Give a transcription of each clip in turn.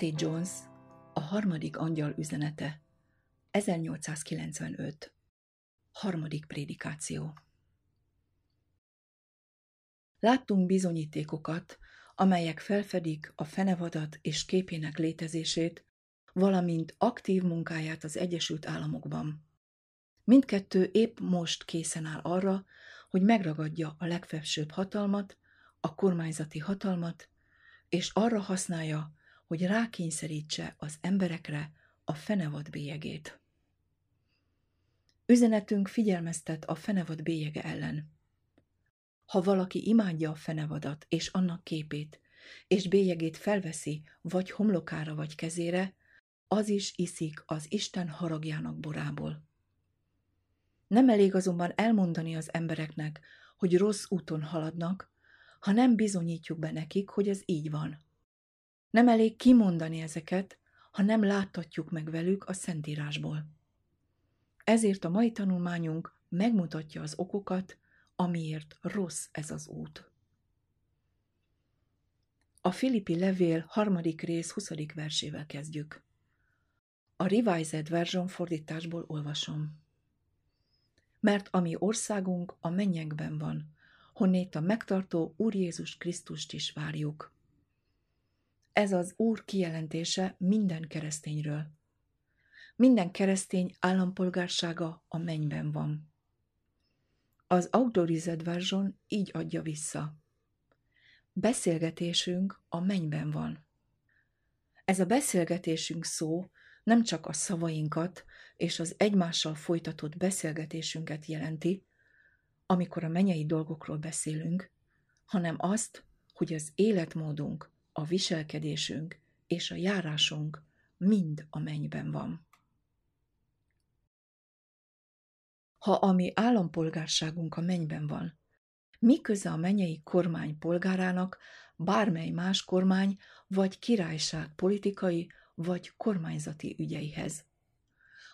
A.T. Jones, a harmadik angyal üzenete, 1895. Harmadik prédikáció. Láttunk bizonyítékokat, amelyek felfedik a fenevadat és képének létezését, valamint aktív munkáját az Egyesült Államokban. Mindkettő épp most készen áll arra, hogy megragadja a legfelsőbb hatalmat, a kormányzati hatalmat, és arra használja, hogy rákényszerítse az emberekre a fenevad bélyegét. Üzenetünk figyelmeztet a fenevad bélyege ellen. Ha valaki imádja a fenevadat és annak képét, és bélyegét felveszi vagy homlokára vagy kezére, az is iszik az Isten haragjának borából. Nem elég azonban elmondani az embereknek, hogy rossz úton haladnak, ha nem bizonyítjuk be nekik, hogy ez így van. Nem elég kimondani ezeket, ha nem láttatjuk meg velük a Szentírásból. Ezért a mai tanulmányunk megmutatja az okokat, amiért rossz ez az út. A Filippi levél harmadik rész 20. versével kezdjük. A Revised Version fordításból olvasom. Mert ami országunk a mennyekben van, honnét a megtartó Úr Jézus Krisztust is várjuk. Ez az Úr kijelentése minden keresztényről. Minden keresztény állampolgársága a mennyben van. Az Authorized Version így adja vissza. Beszélgetésünk a mennyben van. Ez a beszélgetésünk szó nem csak a szavainkat és az egymással folytatott beszélgetésünket jelenti, amikor a menyei dolgokról beszélünk, hanem azt, hogy az életmódunk, a viselkedésünk és a járásunk mind a mennyben van. Ha a mi állampolgárságunk a mennyben van, mi köze a menyei kormány polgárának bármely más kormány vagy királyság politikai vagy kormányzati ügyeihez?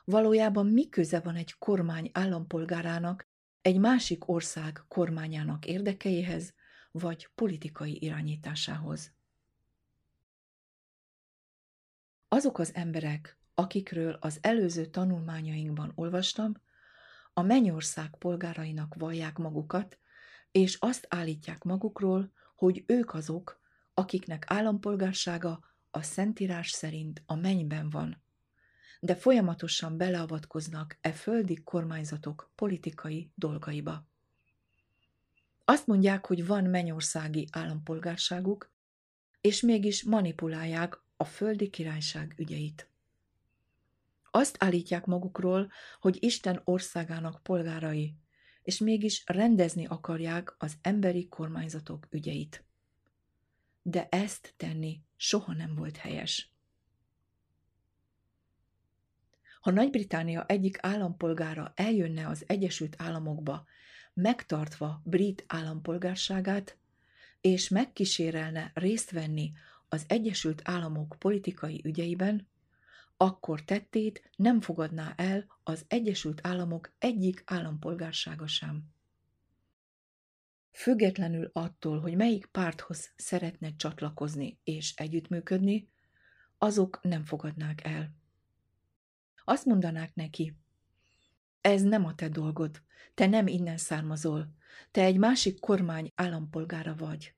Valójában mi köze van egy kormány állampolgárának egy másik ország kormányának érdekeihez vagy politikai irányításához? Azok az emberek, akikről az előző tanulmányainkban olvastam, a mennyország polgárainak vallják magukat, és azt állítják magukról, hogy ők azok, akiknek állampolgársága a Szentírás szerint a mennyben van, de folyamatosan beleavatkoznak e földi kormányzatok politikai dolgaiba. Azt mondják, hogy van mennyországi állampolgárságuk, és mégis manipulálják a földi királyság ügyeit. Azt állítják magukról, hogy Isten országának polgárai, és mégis rendezni akarják az emberi kormányzatok ügyeit. De ezt tenni soha nem volt helyes. Ha Nagy-Británia egyik állampolgára eljönne az Egyesült Államokba, megtartva brit állampolgárságát, és megkísérelne részt venni az Egyesült Államok politikai ügyeiben, akkor tettét nem fogadná el az Egyesült Államok egyik állampolgársága sem. Függetlenül attól, hogy melyik párthoz szeretne csatlakozni és együttműködni, azok nem fogadnák el. Azt mondanák neki, ez nem a te dolgod, te nem innen származol, te egy másik kormány állampolgára vagy.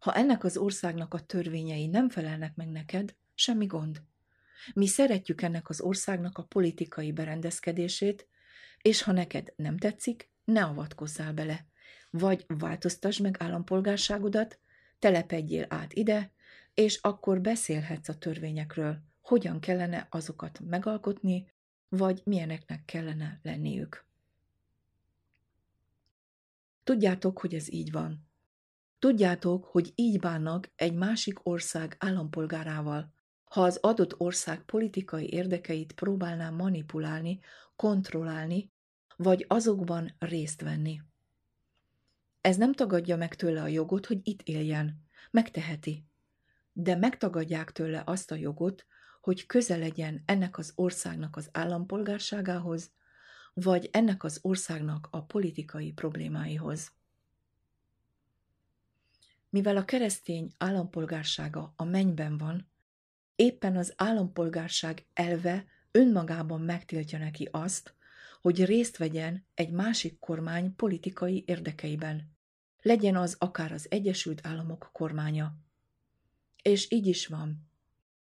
Ha ennek az országnak a törvényei nem felelnek meg neked, semmi gond. Mi szeretjük ennek az országnak a politikai berendezkedését, és ha neked nem tetszik, ne avatkozzál bele. Vagy változtasd meg állampolgárságodat, telepedjél át ide, és akkor beszélhetsz a törvényekről, hogyan kellene azokat megalkotni, vagy milyeneknek kellene lenniük. Tudjátok, hogy ez így van. Tudjátok, hogy így bánnak egy másik ország állampolgárával, ha az adott ország politikai érdekeit próbálná manipulálni, kontrollálni, vagy azokban részt venni. Ez nem tagadja meg tőle a jogot, hogy itt éljen. Megteheti. De megtagadják tőle azt a jogot, hogy köze legyen ennek az országnak az állampolgárságához, vagy ennek az országnak a politikai problémáihoz. Mivel a keresztény állampolgársága a mennyben van, éppen az állampolgárság elve önmagában megtiltja neki azt, hogy részt vegyen egy másik kormány politikai érdekeiben. Legyen az akár az Egyesült Államok kormánya. És így is van.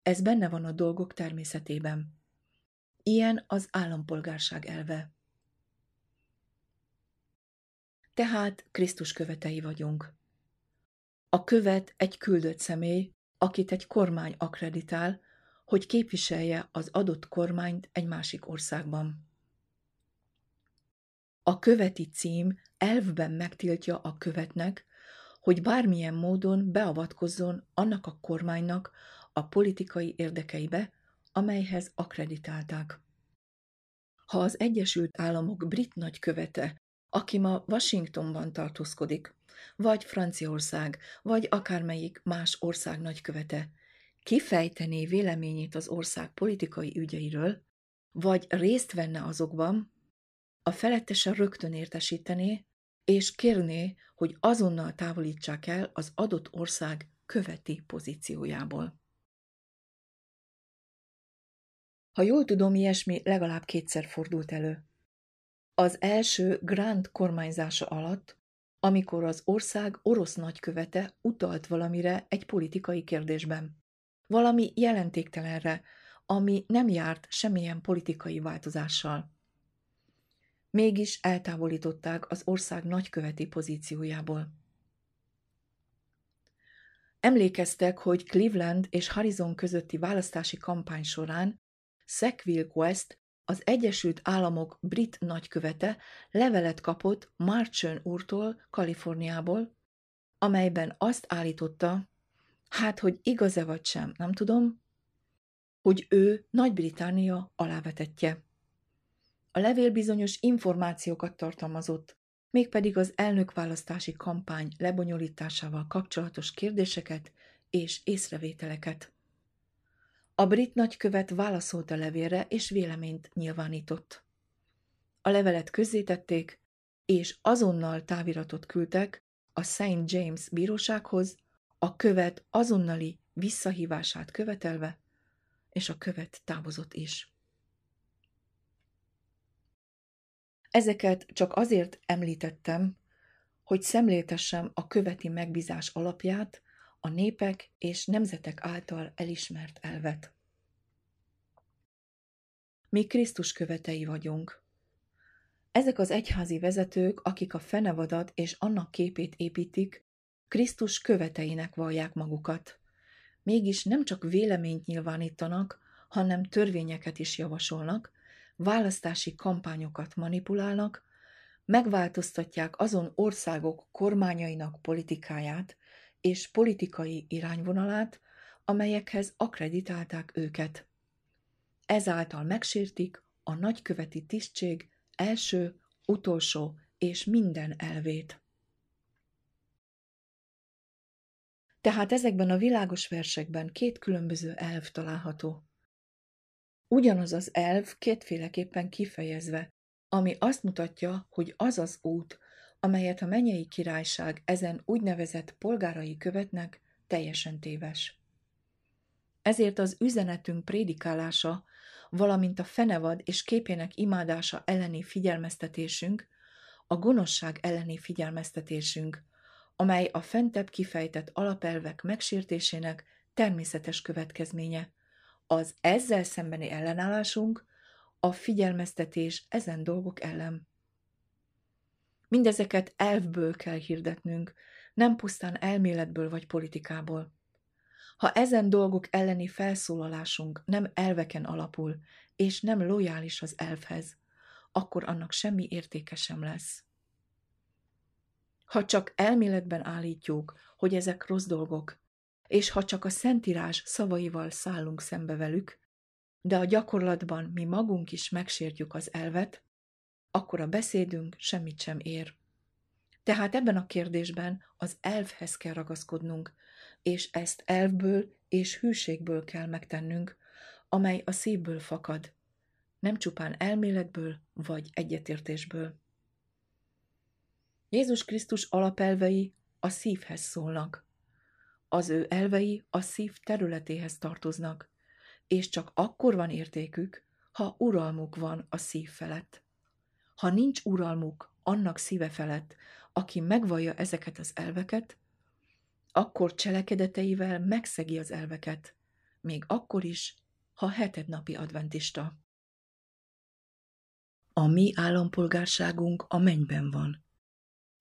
Ez benne van a dolgok természetében. Ilyen az állampolgárság elve. Tehát Krisztus követei vagyunk. A követ egy küldött személy, akit egy kormány akreditál, hogy képviselje az adott kormányt egy másik országban. A követi cím elvben megtiltja a követnek, hogy bármilyen módon beavatkozzon annak a kormánynak a politikai érdekeibe, amelyhez akreditálták. Ha az Egyesült Államok brit nagykövete, aki ma Washingtonban tartózkodik, vagy Franciaország, vagy akármelyik más ország nagykövete, kifejtené véleményét az ország politikai ügyeiről, vagy részt venne azokban, a felettese rögtön értesítené, és kérné, hogy azonnal távolítsák el az adott ország követi pozíciójából. Ha jól tudom, ilyesmi legalább kétszer fordult elő. Az első Grand kormányzása alatt, amikor az ország orosz nagykövete utalt valamire egy politikai kérdésben. Valami jelentéktelenre, ami nem járt semmilyen politikai változással. Mégis eltávolították az ország nagyköveti pozíciójából. Emlékeztek, hogy Cleveland és Harrison közötti választási kampány során Sackville West, az Egyesült Államok brit nagykövete levelet kapott Marchön úrtól Kaliforniából, amelyben azt állította, hát, hogy igaz-e vagy sem, nem tudom, hogy ő Nagy-Britannia alávetetje. A levél bizonyos információkat tartalmazott, mégpedig az elnökválasztási kampány lebonyolításával kapcsolatos kérdéseket és észrevételeket. A brit nagykövet válaszolt a levélre, és véleményt nyilvánított. A levelet közzétették, és azonnal táviratot küldtek a St. James bírósághoz, a követ azonnali visszahívását követelve, és a követ távozott is. Ezeket csak azért említettem, hogy szemléltessem a követi megbízás alapját, a népek és nemzetek által elismert elvet. Mi Krisztus követei vagyunk. Ezek az egyházi vezetők, akik a fenevadat és annak képét építik, Krisztus követeinek vallják magukat. Mégis nem csak véleményt nyilvánítanak, hanem törvényeket is javasolnak, választási kampányokat manipulálnak, megváltoztatják azon országok kormányainak politikáját és politikai irányvonalát, amelyekhez akreditálták őket. Ezáltal megsértik a nagyköveti tisztség első, utolsó és minden elvét. Tehát ezekben a világos versekben két különböző elv található. Ugyanaz az elv kétféleképpen kifejezve, ami azt mutatja, hogy az az út, amelyet a mennyei királyság ezen úgynevezett polgárai követnek, teljesen téves. Ezért az üzenetünk prédikálása, valamint a fenevad és képének imádása elleni figyelmeztetésünk, a gonoszság elleni figyelmeztetésünk, amely a fentebb kifejtett alapelvek megsértésének természetes következménye. Az ezzel szembeni ellenállásunk a figyelmeztetés ezen dolgok ellen. Mindezeket elvből kell hirdetnünk, nem pusztán elméletből vagy politikából. Ha ezen dolgok elleni felszólalásunk nem elveken alapul, és nem lojális az elvhez, akkor annak semmi értéke sem lesz. Ha csak elméletben állítjuk, hogy ezek rossz dolgok, és ha csak a Szentírás szavaival szállunk szembe velük, de a gyakorlatban mi magunk is megsértjük az elvet, akkor a beszédünk semmit sem ér. Tehát ebben a kérdésben az elvhez kell ragaszkodnunk, és ezt elvből és hűségből kell megtennünk, amely a szívből fakad, nem csupán elméletből vagy egyetértésből. Jézus Krisztus alapelvei a szívhez szólnak. Az ő elvei a szív területéhez tartoznak, és csak akkor van értékük, ha uralmuk van a szív felett. Ha nincs uralmuk annak szíve felett, aki megvallja ezeket az elveket, akkor cselekedeteivel megszegi az elveket, még akkor is, ha hetednapi adventista. A mi állampolgárságunk a mennyben van.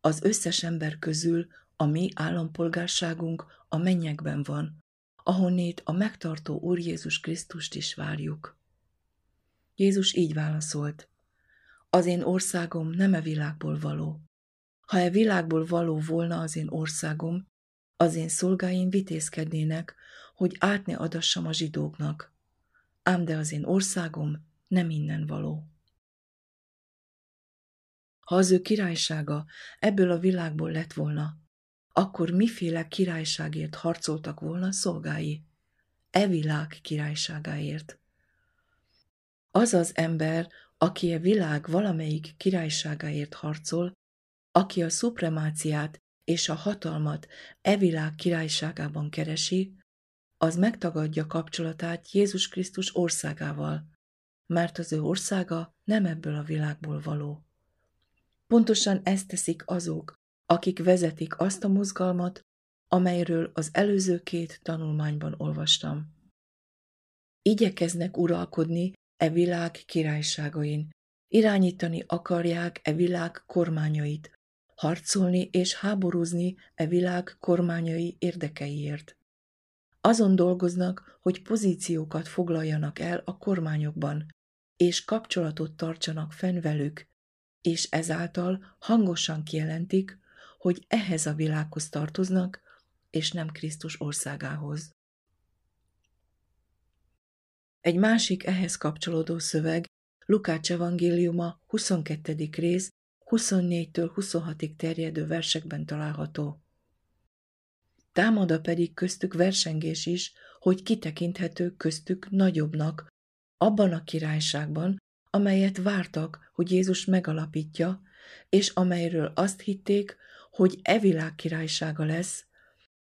Az összes ember közül a mi állampolgárságunk a mennyekben van, ahonnét a megtartó Úr Jézus Krisztust is várjuk. Jézus így válaszolt, az én országom nem e világból való. Ha e világból való volna az én országom, az én szolgáim vitézkednének, hogy át ne adassam a zsidóknak. Ám de az én országom nem innen való. Ha az ő királysága ebből a világból lett volna, akkor miféle királyságért harcoltak volna szolgái? E világ királyságáért. Az az ember, aki a világ valamelyik királyságáért harcol, aki a szupremáciát és a hatalmat e világ királyságában keresi, az megtagadja kapcsolatát Jézus Krisztus országával, mert az ő országa nem ebből a világból való. Pontosan ezt teszik azok, akik vezetik azt a mozgalmat, amelyről az előző két tanulmányban olvastam. Igyekeznek uralkodni e világ királyságain, irányítani akarják e világ kormányait, harcolni és háborúzni e világ kormányai érdekeiért. Azon dolgoznak, hogy pozíciókat foglaljanak el a kormányokban, és kapcsolatot tartsanak fenn velük, és ezáltal hangosan kijelentik, hogy ehhez a világhoz tartoznak, és nem Krisztus országához. Egy másik ehhez kapcsolódó szöveg Lukács evangéliuma 22. rész 24-től 26-ig terjedő versekben található. Támada pedig köztük versengés is, hogy kitekinthető köztük nagyobbnak, abban a királyságban, amelyet vártak, hogy Jézus megalapítja, és amelyről azt hitték, hogy e világ királysága lesz,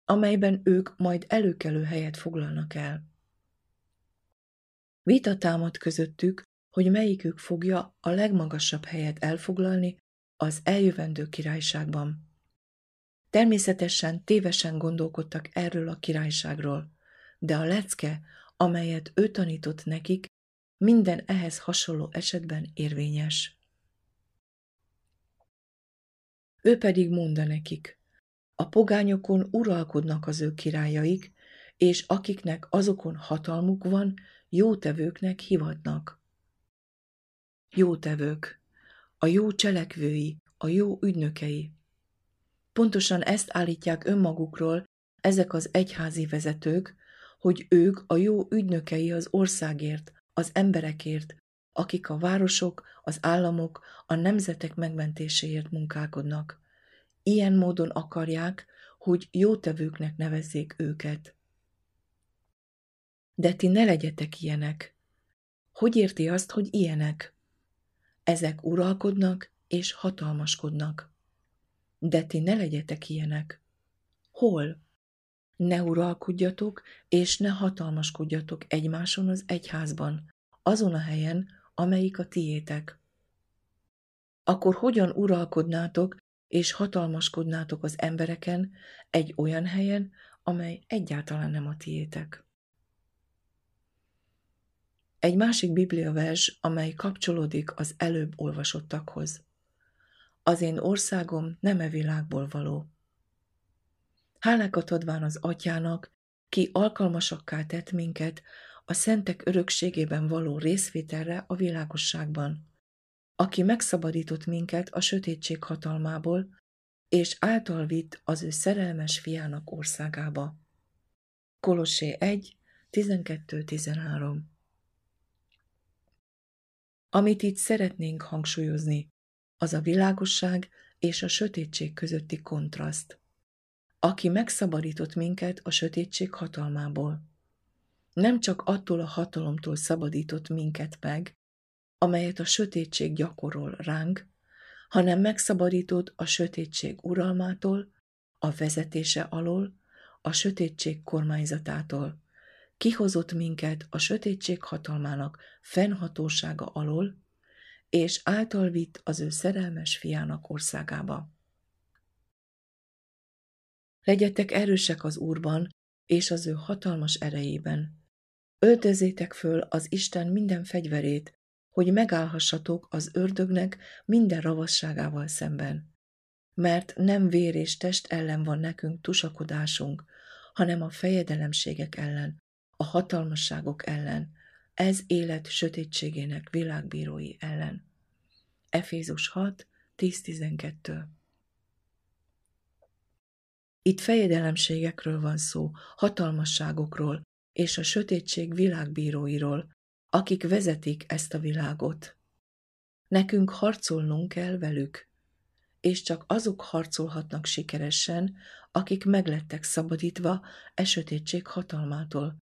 amelyben ők majd előkelő helyet foglalnak el. Vita támad közöttük, hogy melyikük fogja a legmagasabb helyet elfoglalni az eljövendő királyságban. Természetesen tévesen gondolkodtak erről a királyságról, de a lecke, amelyet ő tanított nekik, minden ehhez hasonló esetben érvényes. Ő pedig mondta nekik, a pogányokon uralkodnak az ő királyaik, és akiknek azokon hatalmuk van, jótevőknek hivatnak. Jótevők, a jó cselekvői, a jó ügynökei. Pontosan ezt állítják önmagukról ezek az egyházi vezetők, hogy ők a jó ügynökei az országért, az emberekért, akik a városok, az államok, a nemzetek megmentéséért munkálkodnak. Ilyen módon akarják, hogy jótevőknek nevezzék őket. De ti ne legyetek ilyenek. Hogy érti azt, hogy ilyenek? Ezek uralkodnak és hatalmaskodnak. De ti ne legyetek ilyenek. Hol? Ne uralkodjatok, és ne hatalmaskodjatok egymáson az egyházban, azon a helyen, amelyik a tiétek. Akkor hogyan uralkodnátok, és hatalmaskodnátok az embereken egy olyan helyen, amely egyáltalán nem a tiétek? Egy másik bibliavers, amely kapcsolódik az előbb olvasottakhoz. Az én országom nem e világból való. Hálákat adván az atyának, ki alkalmasakká tett minket a szentek örökségében való részvételre a világosságban, aki megszabadított minket a sötétség hatalmából, és által vitt az ő szerelmes fiának országába. Kolossé 1, 12-13 Amit itt szeretnénk hangsúlyozni, az a világosság és a sötétség közötti kontraszt aki megszabadított minket a sötétség hatalmából. Nem csak attól a hatalomtól szabadított minket meg, amelyet a sötétség gyakorol ránk, hanem megszabadított a sötétség uralmától, a vezetése alól, a sötétség kormányzatától, kihozott minket a sötétség hatalmának fennhatósága alól, és által vitt az ő szerelmes fiának országába. Legyetek erősek az Úrban és az ő hatalmas erejében. Öltözétek föl az Isten minden fegyverét, hogy megállhassatok az ördögnek minden ravasságával szemben. Mert nem vér és test ellen van nekünk tusakodásunk, hanem a fejedelemségek ellen, a hatalmasságok ellen, ez élet sötétségének világbírói ellen. Efézus 6, 10-12 Itt fejedelemségekről van szó, hatalmasságokról és a sötétség világbíróiról, akik vezetik ezt a világot. Nekünk harcolnunk kell velük, és csak azok harcolhatnak sikeresen, akik meglettek szabadítva e sötétség hatalmától,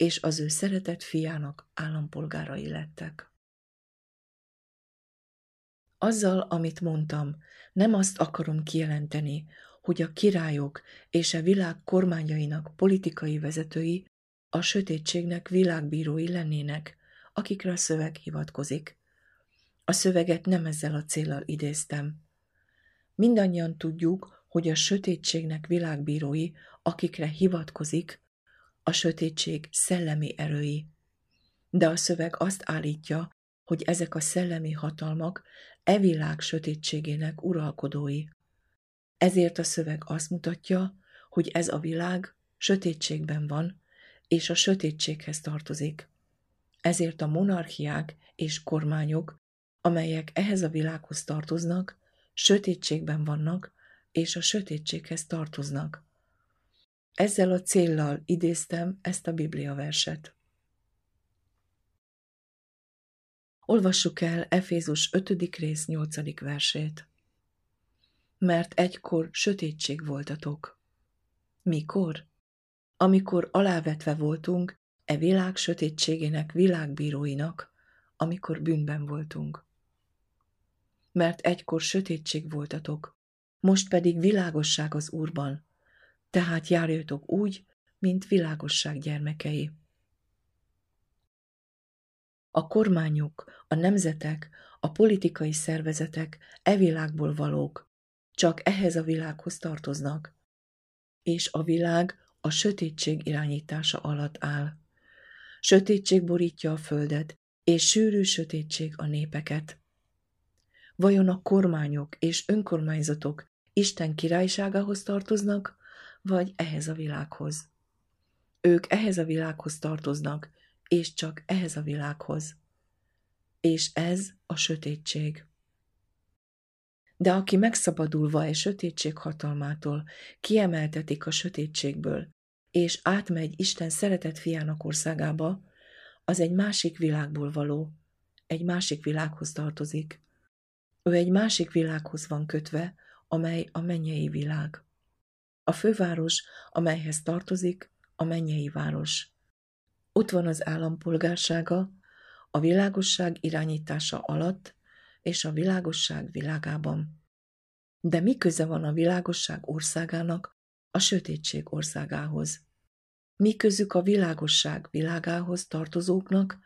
és az ő szeretett fiának állampolgárai lettek. Azzal, amit mondtam, nem azt akarom kijelenteni, hogy a királyok és a világ kormányainak politikai vezetői a sötétségnek világbírói lennének, akikre a szöveg hivatkozik. A szöveget nem ezzel a célral idéztem. Mindannyian tudjuk, hogy a sötétségnek világbírói, akikre hivatkozik, a sötétség szellemi erői. De a szöveg azt állítja, hogy ezek a szellemi hatalmak e világ sötétségének uralkodói. Ezért a szöveg azt mutatja, hogy ez a világ sötétségben van, és a sötétséghez tartozik. Ezért a monarchiák és kormányok, amelyek ehhez a világhoz tartoznak, sötétségben vannak, és a sötétséghez tartoznak. Ezzel a céllal idéztem ezt a Biblia verset. Olvassuk el Efézus 5. rész 8. versét. Mert egykor sötétség voltatok. Mikor? Amikor alávetve voltunk e világ sötétségének világbíróinak, amikor bűnben voltunk. Mert egykor sötétség voltatok, most pedig világosság az Úrban, tehát járjatok úgy, mint világosság gyermekei. A kormányok, a nemzetek, a politikai szervezetek e világból valók, csak ehhez a világhoz tartoznak, és a világ a sötétség irányítása alatt áll. Sötétség borítja a földet, és sűrű sötétség a népeket. Vajon a kormányok és önkormányzatok Isten királyságához tartoznak, vagy ehhez a világhoz? Ők ehhez a világhoz tartoznak, és csak ehhez a világhoz. És ez a sötétség. De aki megszabadulva egy sötétség hatalmától, kiemeltetik a sötétségből, és átmegy Isten szeretett fiának országába, az egy másik világból való, egy másik világhoz tartozik. Ő egy másik világhoz van kötve, amely a mennyei világ. A főváros, amelyhez tartozik, a mennyei város. Ott van az állampolgársága, a világosság irányítása alatt és a világosság világában. De mi köze van a világosság országának a sötétség országához? Mi közük a világosság világához tartozóknak,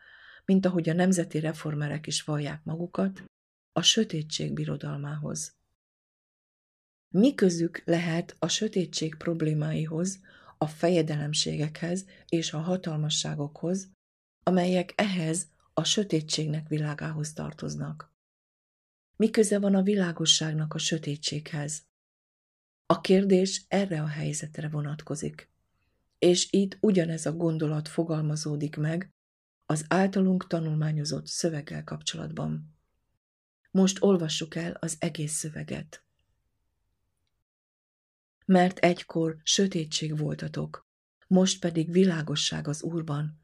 mint ahogy a nemzeti reformerek is vallják magukat, a sötétség birodalmához? Mi közük lehet a sötétség problémáihoz, a fejedelemségekhez és a hatalmasságokhoz, amelyek ehhez a sötétségnek világához tartoznak. Mi köze van a világosságnak a sötétséghez? A kérdés erre a helyzetre vonatkozik, és itt ugyanez a gondolat fogalmazódik meg az általunk tanulmányozott szöveggel kapcsolatban. Most olvassuk el az egész szöveget mert egykor sötétség voltatok, most pedig világosság az Úrban,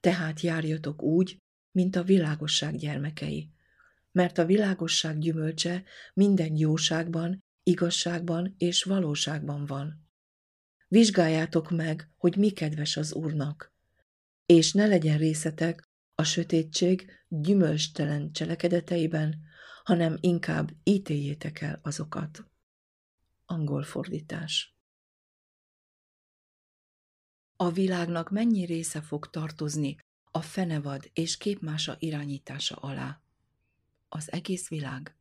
tehát járjatok úgy, mint a világosság gyermekei, mert a világosság gyümölcse minden jóságban, igazságban és valóságban van. Vizsgáljátok meg, hogy mi kedves az Úrnak, és ne legyen részetek a sötétség gyümölcstelen cselekedeteiben, hanem inkább ítéljétek el azokat angol fordítás. A világnak mennyi része fog tartozni a fenevad és képmása irányítása alá? Az egész világ.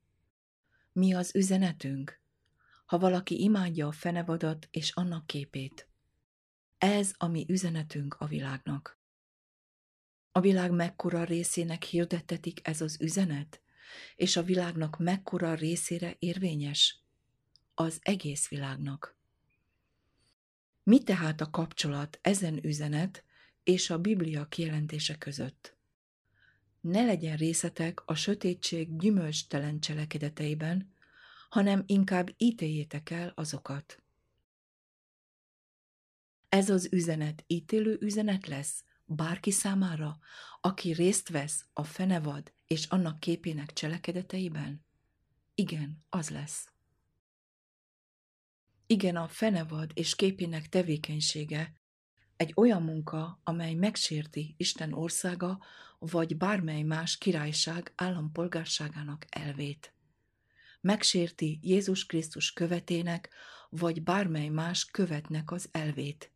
Mi az üzenetünk? Ha valaki imádja a fenevadat és annak képét. Ez a mi üzenetünk a világnak. A világ mekkora részének hirdettetik ez az üzenet? És a világnak mekkora részére érvényes? Az egész világnak. Mi tehát a kapcsolat ezen üzenet és a Biblia kijelentése között? Ne legyen részetek a sötétség gyümölcstelen cselekedeteiben, hanem inkább ítéljétek el azokat. Ez az üzenet ítélő üzenet lesz bárki számára, aki részt vesz a fenevad és annak képének cselekedeteiben? Igen, az lesz. Igen, a fenevad és képének tevékenysége egy olyan munka, amely megsérti Isten országa vagy bármely más királyság állampolgárságának elvét. Megsérti Jézus Krisztus követének vagy bármely más követnek az elvét.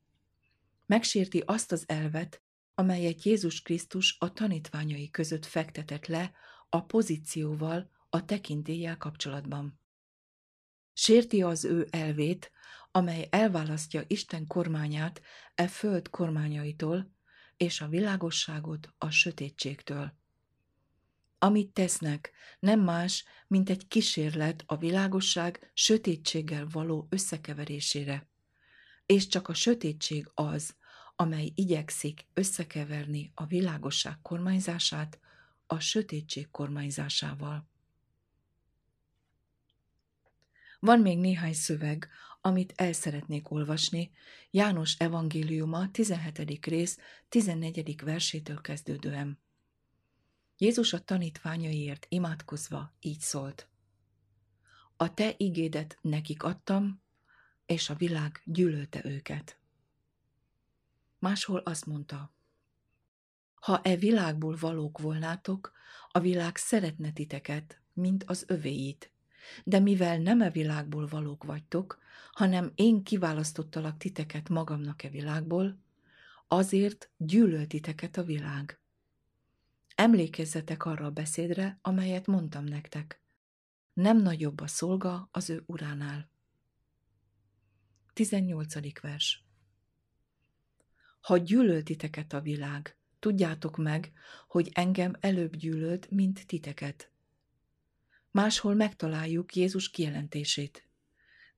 Megsérti azt az elvet, amelyet Jézus Krisztus a tanítványai között fektetett le a pozícióval, a tekintéllyel kapcsolatban. Sérti az ő elvét, amely elválasztja Isten kormányát e föld kormányaitól, és a világosságot a sötétségtől. Amit tesznek, nem más, mint egy kísérlet a világosság sötétséggel való összekeverésére. És csak a sötétség az, amely igyekszik összekeverni a világosság kormányzását a sötétség kormányzásával. Van még néhány szöveg, amit el szeretnék olvasni, János evangéliuma 17. rész 14. versétől kezdődően. Jézus a tanítványaiért imádkozva így szólt. A te igédet nekik adtam, és a világ gyűlölte őket. Máshol azt mondta, ha e világból valók volnátok, a világ szeretne titeket, mint az övéit. De mivel nem e világból valók vagytok, hanem én kiválasztottalak titeket magamnak e világból, azért gyűlöltiteket a világ. Emlékezzetek arra a beszédre, amelyet mondtam nektek. Nem nagyobb a szolga az ő uránál. 18. vers ha gyűlöltiteket a világ, tudjátok meg, hogy engem előbb gyűlölt, mint titeket. Máshol megtaláljuk Jézus kijelentését.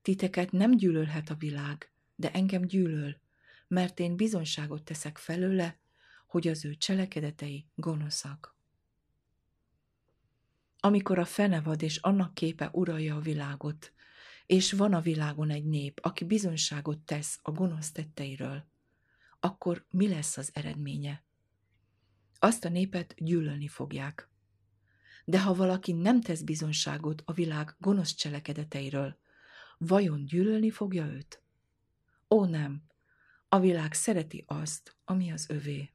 Titeket nem gyűlölhet a világ, de engem gyűlöl, mert én bizonyságot teszek felőle, hogy az ő cselekedetei gonoszak. Amikor a fenevad és annak képe uralja a világot, és van a világon egy nép, aki bizonyságot tesz a gonosz tetteiről, akkor mi lesz az eredménye? Azt a népet gyűlölni fogják. De ha valaki nem tesz bizonságot a világ gonosz cselekedeteiről, vajon gyűlölni fogja őt? Ó nem, a világ szereti azt, ami az övé.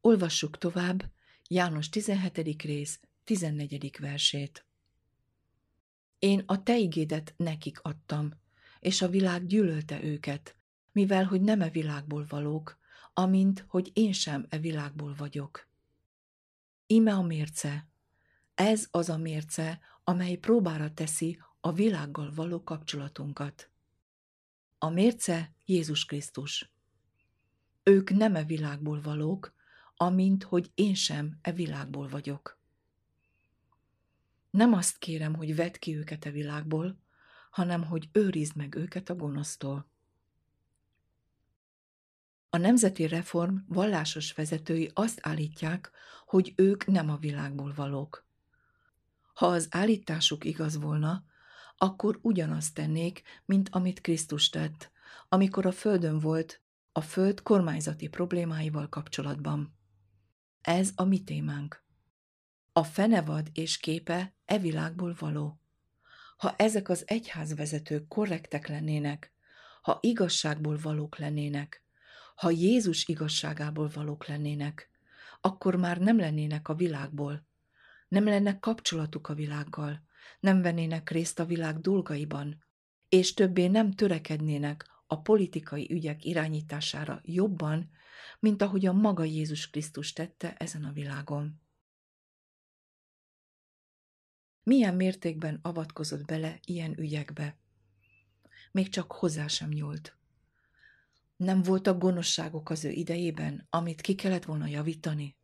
Olvassuk tovább János 17. rész 14. versét. Én a te igédet nekik adtam, és a világ gyűlölte őket, mivel hogy nem e világból valók, amint hogy én sem e világból vagyok. Ime a mérce. Ez az a mérce, amely próbára teszi a világgal való kapcsolatunkat. A mérce Jézus Krisztus. Ők nem e világból valók, amint hogy én sem e világból vagyok. Nem azt kérem, hogy vedd ki őket a világból, hanem hogy őrizd meg őket a gonosztól. A nemzeti reform vallásos vezetői azt állítják, hogy ők nem a világból valók. Ha az állításuk igaz volna, akkor ugyanazt tennék, mint amit Krisztus tett, amikor a földön volt, a föld kormányzati problémáival kapcsolatban. Ez a mi témánk. A fenevad és képe e világból való. Ha ezek az egyházvezetők korrektek lennének, ha igazságból valók lennének, ha Jézus igazságából valók lennének, akkor már nem lennének a világból, nem lenne kapcsolatuk a világgal, nem vennének részt a világ dolgaiban, és többé nem törekednének a politikai ügyek irányítására jobban, mint ahogy a maga Jézus Krisztus tette ezen a világon. Milyen mértékben avatkozott bele ilyen ügyekbe? Még csak hozzá sem nyúlt. Nem voltak gonoszságok az ő idejében, amit ki kellett volna javítani?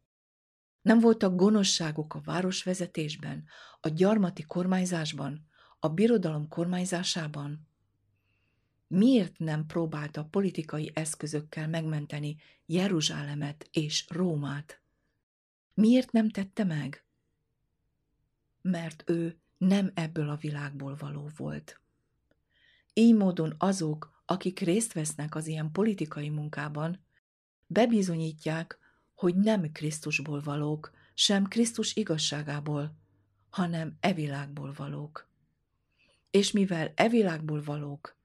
Nem voltak gonoszságok a városvezetésben, a gyarmati kormányzásban, a birodalom kormányzásában? Miért nem próbálta politikai eszközökkel megmenteni Jeruzsálemet és Rómát? Miért nem tette meg? Mert ő nem ebből a világból való volt. Így módon azok, akik részt vesznek az ilyen politikai munkában, bebizonyítják, hogy nem Krisztusból valók, sem Krisztus igazságából, hanem e világból valók. És mivel e világból valók,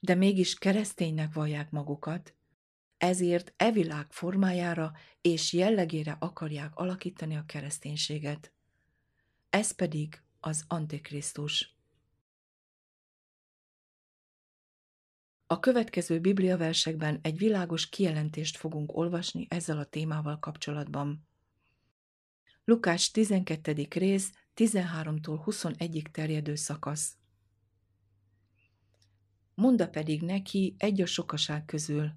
de mégis kereszténynek vallják magukat, ezért e világ formájára és jellegére akarják alakítani a kereszténységet. Ez pedig az Antikrisztus. A következő bibliaversekben egy világos kijelentést fogunk olvasni ezzel a témával kapcsolatban. Lukás 12. rész 13-tól 21-ig terjedő szakasz. Monda pedig neki egy a sokaság közül.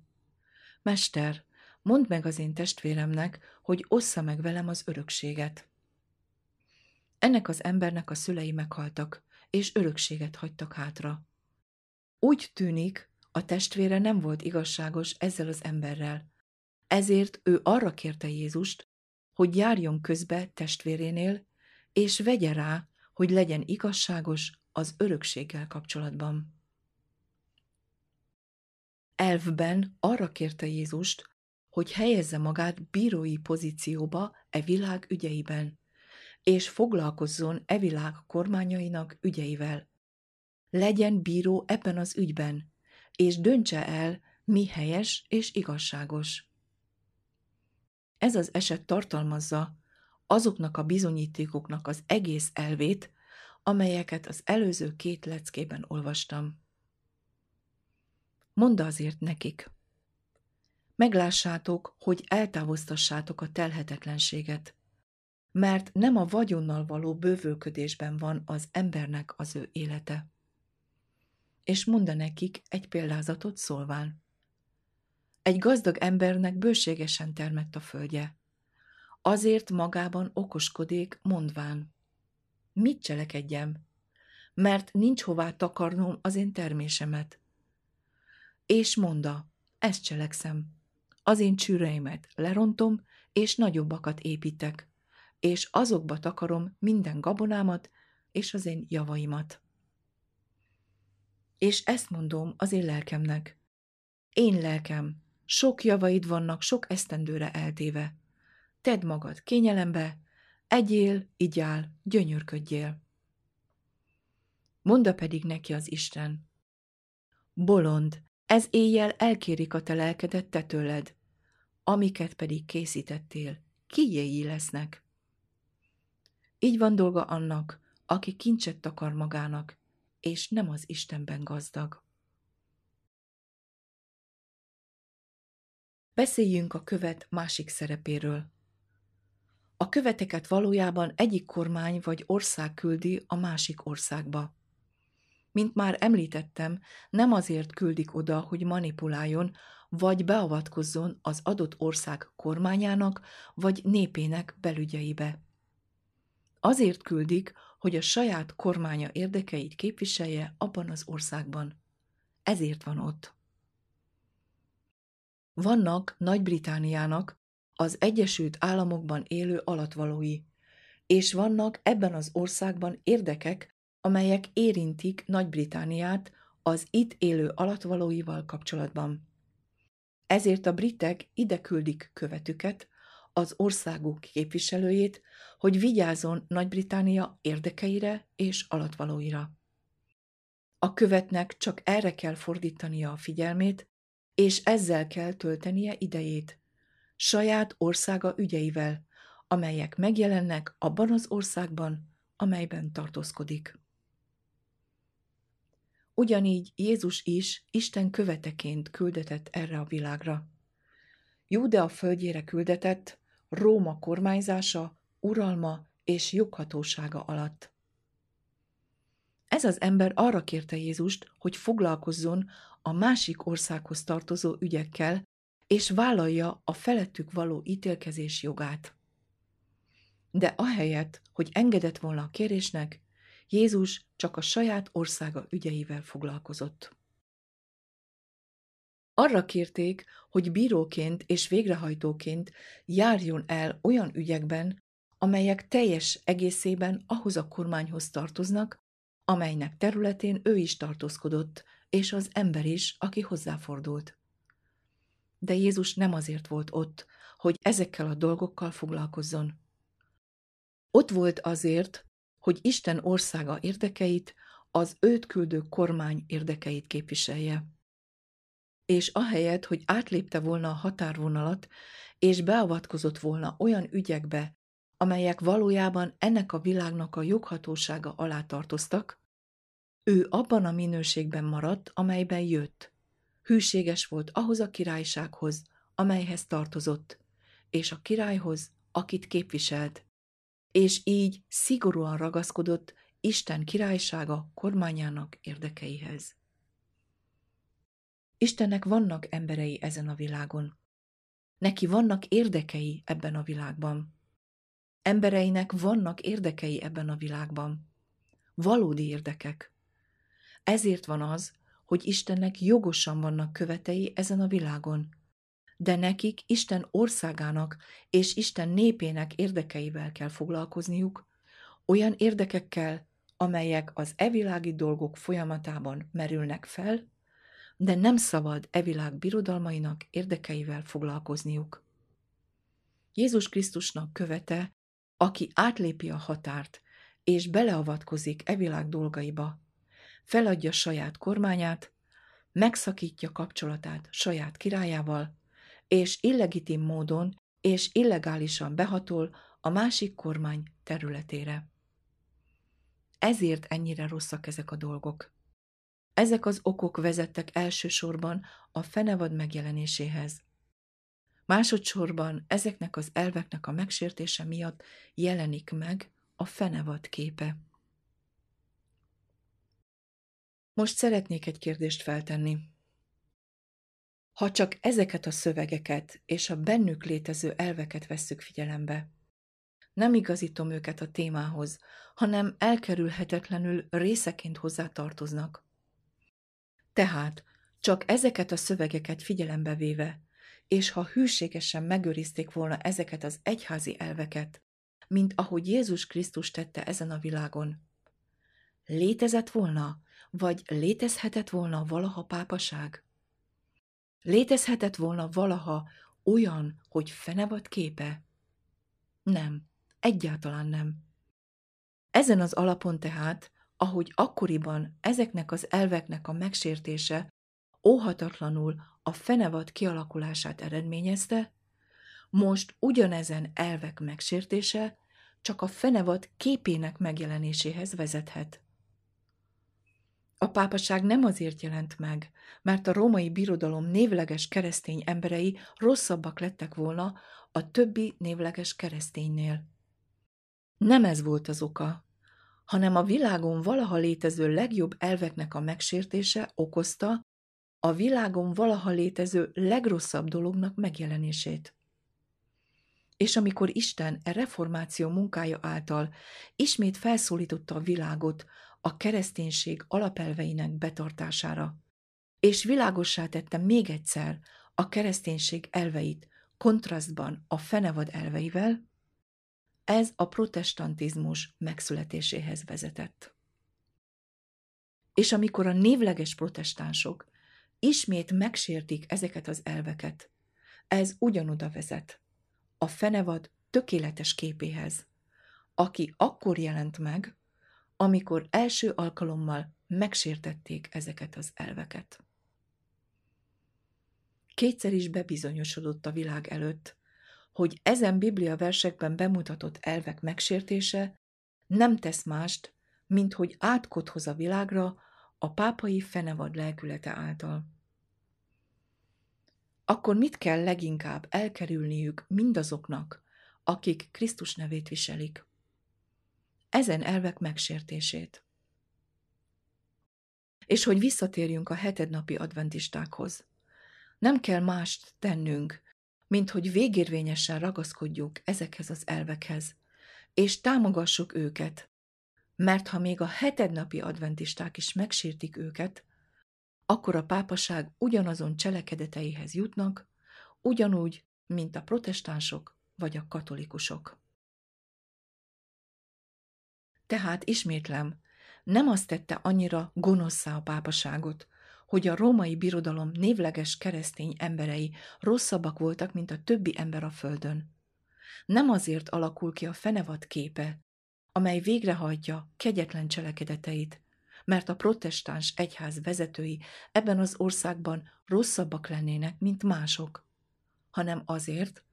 Mester, mondd meg az én testvéremnek, hogy ossza meg velem az örökséget. Ennek az embernek a szülei meghaltak, és örökséget hagytak hátra. Úgy tűnik, a testvére nem volt igazságos ezzel az emberrel. Ezért ő arra kérte Jézust, hogy járjon közbe testvérénél, és vegye rá, hogy legyen igazságos az örökséggel kapcsolatban. Elvben arra kérte Jézust, hogy helyezze magát bírói pozícióba e világ ügyeiben, és foglalkozzon e világ kormányainak ügyeivel. Legyen bíró ebben az ügyben, és döntse el, mi helyes és igazságos. Ez az eset tartalmazza azoknak a bizonyítékoknak az egész elvét, amelyeket az előző két leckében olvastam. Mondd azért nekik. Meglássátok, hogy eltávoztassátok a telhetetlenséget, mert nem a vagyonnal való bővölködésben van az embernek az ő élete és mondta nekik egy példázatot szólván. Egy gazdag embernek bőségesen termett a földje. Azért magában okoskodik, mondván. Mit cselekedjem? Mert nincs hová takarnom az én termésemet. És monda, ezt cselekszem. Az én csűreimet lerontom, és nagyobbakat építek, és azokba takarom minden gabonámat és az én javaimat. És ezt mondom az én lelkemnek. Én lelkem, sok javaid vannak sok esztendőre eltéve. Tedd magad kényelembe, egyél, igyál, gyönyörködjél. Monda pedig neki az Isten. Bolond, ez éjjel elkérik a te lelkedet te tőled, amiket pedig készítettél, kiéi lesznek. Így van dolga annak, aki kincset takar magának, és nem az Istenben gazdag. Beszéljünk a követ másik szerepéről. A követeket valójában egyik kormány vagy ország küldi a másik országba. Mint már említettem, nem azért küldik oda, hogy manipuláljon, vagy beavatkozzon az adott ország kormányának vagy népének belügyeibe. Azért küldik, hogy a saját kormánya érdekeit képviselje abban az országban. Ezért van ott. Vannak Nagy-Britániának az Egyesült Államokban élő alatvalói, és vannak ebben az országban érdekek, amelyek érintik Nagy-Britániát az itt élő alatvalóival kapcsolatban. Ezért a britek ide küldik követüket, az országuk képviselőjét, hogy vigyázzon Nagy-Británia érdekeire és alatvalóira. A követnek csak erre kell fordítania a figyelmét, és ezzel kell töltenie idejét, saját országa ügyeivel, amelyek megjelennek abban az országban, amelyben tartózkodik. ugyanígy Jézus is Isten követeként küldetett erre a világra. Júdea földjére küldetett, Róma kormányzása, uralma és joghatósága alatt. Ez az ember arra kérte Jézust, hogy foglalkozzon a másik országhoz tartozó ügyekkel, és vállalja a felettük való ítélkezés jogát. De ahelyett, hogy engedett volna a kérésnek, Jézus csak a saját országa ügyeivel foglalkozott. Arra kérték, hogy bíróként és végrehajtóként járjon el olyan ügyekben, amelyek teljes egészében ahhoz a kormányhoz tartoznak, amelynek területén ő is tartózkodott, és az ember is, aki hozzáfordult. De Jézus nem azért volt ott, hogy ezekkel a dolgokkal foglalkozzon. Ott volt azért, hogy Isten országa érdekeit, az őt küldő kormány érdekeit képviselje. És ahelyett, hogy átlépte volna a határvonalat, és beavatkozott volna olyan ügyekbe, amelyek valójában ennek a világnak a joghatósága alá tartoztak, ő abban a minőségben maradt, amelyben jött. Hűséges volt ahhoz a királysághoz, amelyhez tartozott, és a királyhoz, akit képviselt, és így szigorúan ragaszkodott Isten királysága kormányának érdekeihez. Istennek vannak emberei ezen a világon. Neki vannak érdekei ebben a világban. Embereinek vannak érdekei ebben a világban. Valódi érdekek. Ezért van az, hogy Istennek jogosan vannak követei ezen a világon. De nekik Isten országának és Isten népének érdekeivel kell foglalkozniuk, olyan érdekekkel, amelyek az evilági dolgok folyamatában merülnek fel, de nem szabad evilág birodalmainak érdekeivel foglalkozniuk. Jézus Krisztusnak követe, aki átlépi a határt, és beleavatkozik evilág dolgaiba, feladja saját kormányát, megszakítja kapcsolatát saját királyával, és illegitim módon és illegálisan behatol a másik kormány területére. Ezért ennyire rosszak ezek a dolgok. Ezek az okok vezettek elsősorban a fenevad megjelenéséhez. Másodszorban ezeknek az elveknek a megsértése miatt jelenik meg a fenevad képe. Most szeretnék egy kérdést feltenni. Ha csak ezeket a szövegeket és a bennük létező elveket vesszük figyelembe, nem igazítom őket a témához, hanem elkerülhetetlenül részeként hozzá tartoznak. Tehát csak ezeket a szövegeket figyelembe véve, és ha hűségesen megőrizték volna ezeket az egyházi elveket, mint ahogy Jézus Krisztus tette ezen a világon, létezett volna vagy létezhetett volna valaha pápaság? Létezhetett volna valaha olyan, hogy fenevad képe? Nem, egyáltalán nem. Ezen az alapon tehát, ahogy akkoriban ezeknek az elveknek a megsértése óhatatlanul a fenevad kialakulását eredményezte, most ugyanezen elvek megsértése csak a fenevad képének megjelenéséhez vezethet. A pápaság nem azért jelent meg, mert a római birodalom névleges keresztény emberei rosszabbak lettek volna a többi névleges kereszténynél. Nem ez volt az oka, hanem a világon valaha létező legjobb elveknek a megsértése okozta a világon valaha létező legrosszabb dolognak megjelenését. És amikor Isten e reformáció munkája által ismét felszólította a világot a kereszténység alapelveinek betartására, és világossá tette még egyszer a kereszténység elveit kontrasztban a fenevad elveivel, ez a protestantizmus megszületéséhez vezetett. És amikor a névleges protestánsok ismét megsértik ezeket az elveket, ez ugyanoda vezet, a fenevad tökéletes képéhez, aki akkor jelent meg, amikor első alkalommal megsértették ezeket az elveket. Kétszer is bebizonyosodott a világ előtt, hogy ezen Biblia versekben bemutatott elvek megsértése nem tesz mást, mint hogy átkot hoz a világra a pápai fenevad lelkülete által. Akkor mit kell leginkább elkerülniük mindazoknak, akik Krisztus nevét viselik? Ezen elvek megsértését. És hogy visszatérjünk a hetednapi adventistákhoz. Nem kell mást tennünk, mint hogy végérvényesen ragaszkodjuk ezekhez az elvekhez, és támogassuk őket, mert ha még a hetednapi adventisták is megsértik őket, akkor a pápaság ugyanazon cselekedeteihez jutnak, ugyanúgy, mint a protestánsok vagy a katolikusok. Tehát ismétlem, nem azt tette annyira gonoszszá a pápaságot, hogy a római birodalom névleges keresztény emberei rosszabbak voltak, mint a többi ember a földön. Nem azért alakul ki a fenevad képe, amely végrehajtja kegyetlen cselekedeteit, mert a protestáns egyház vezetői ebben az országban rosszabbak lennének, mint mások, hanem azért,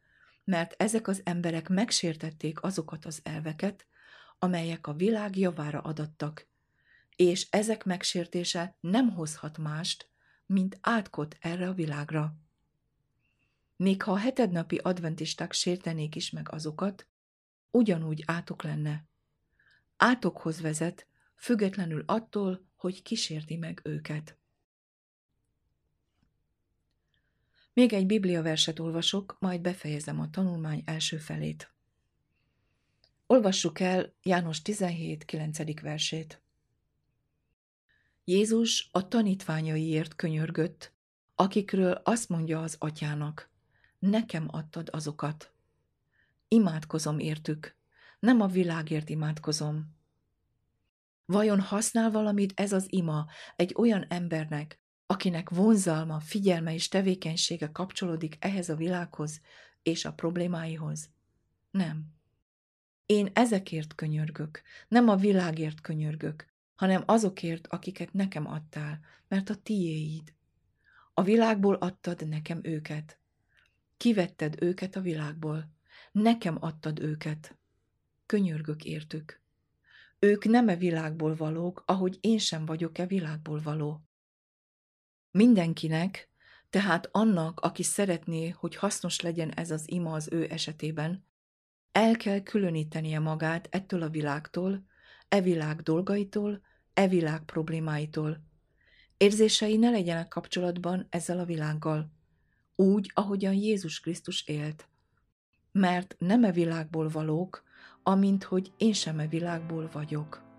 mert ezek az emberek megsértették azokat az elveket, amelyek a világ javára adattak, és ezek megsértése nem hozhat mást, mint átkot erre a világra. Még ha a hetednapi adventisták sértenék is meg azokat, ugyanúgy átok lenne. Átokhoz vezet, függetlenül attól, hogy kísérti meg őket. Még egy bibliaverset olvasok, majd befejezem a tanulmány első felét. Olvassuk el János 17. 9. versét. Jézus a tanítványaiért könyörgött, akikről azt mondja az atyának, nekem adtad azokat. Imádkozom értük, nem a világért imádkozom. Vajon használ valamit ez az ima egy olyan embernek, akinek vonzalma, figyelme és tevékenysége kapcsolódik ehhez a világhoz és a problémáihoz? Nem. Én ezekért könyörgök, nem a világért könyörgök, hanem azokért, akiket nekem adtál, mert a tiéid. A világból adtad nekem őket. Kivetted őket a világból. Nekem adtad őket. Könyörgök értük. Ők nem e világból valók, ahogy én sem vagyok-e világból való. Mindenkinek, tehát annak, aki szeretné, hogy hasznos legyen ez az ima az ő esetében, el kell különítenie magát ettől a világtól, e világ dolgaitól, e világ problémáitól. Érzései ne legyenek kapcsolatban ezzel a világgal, úgy, ahogyan Jézus Krisztus élt. Mert nem e világból valók, amint hogy én sem e világból vagyok.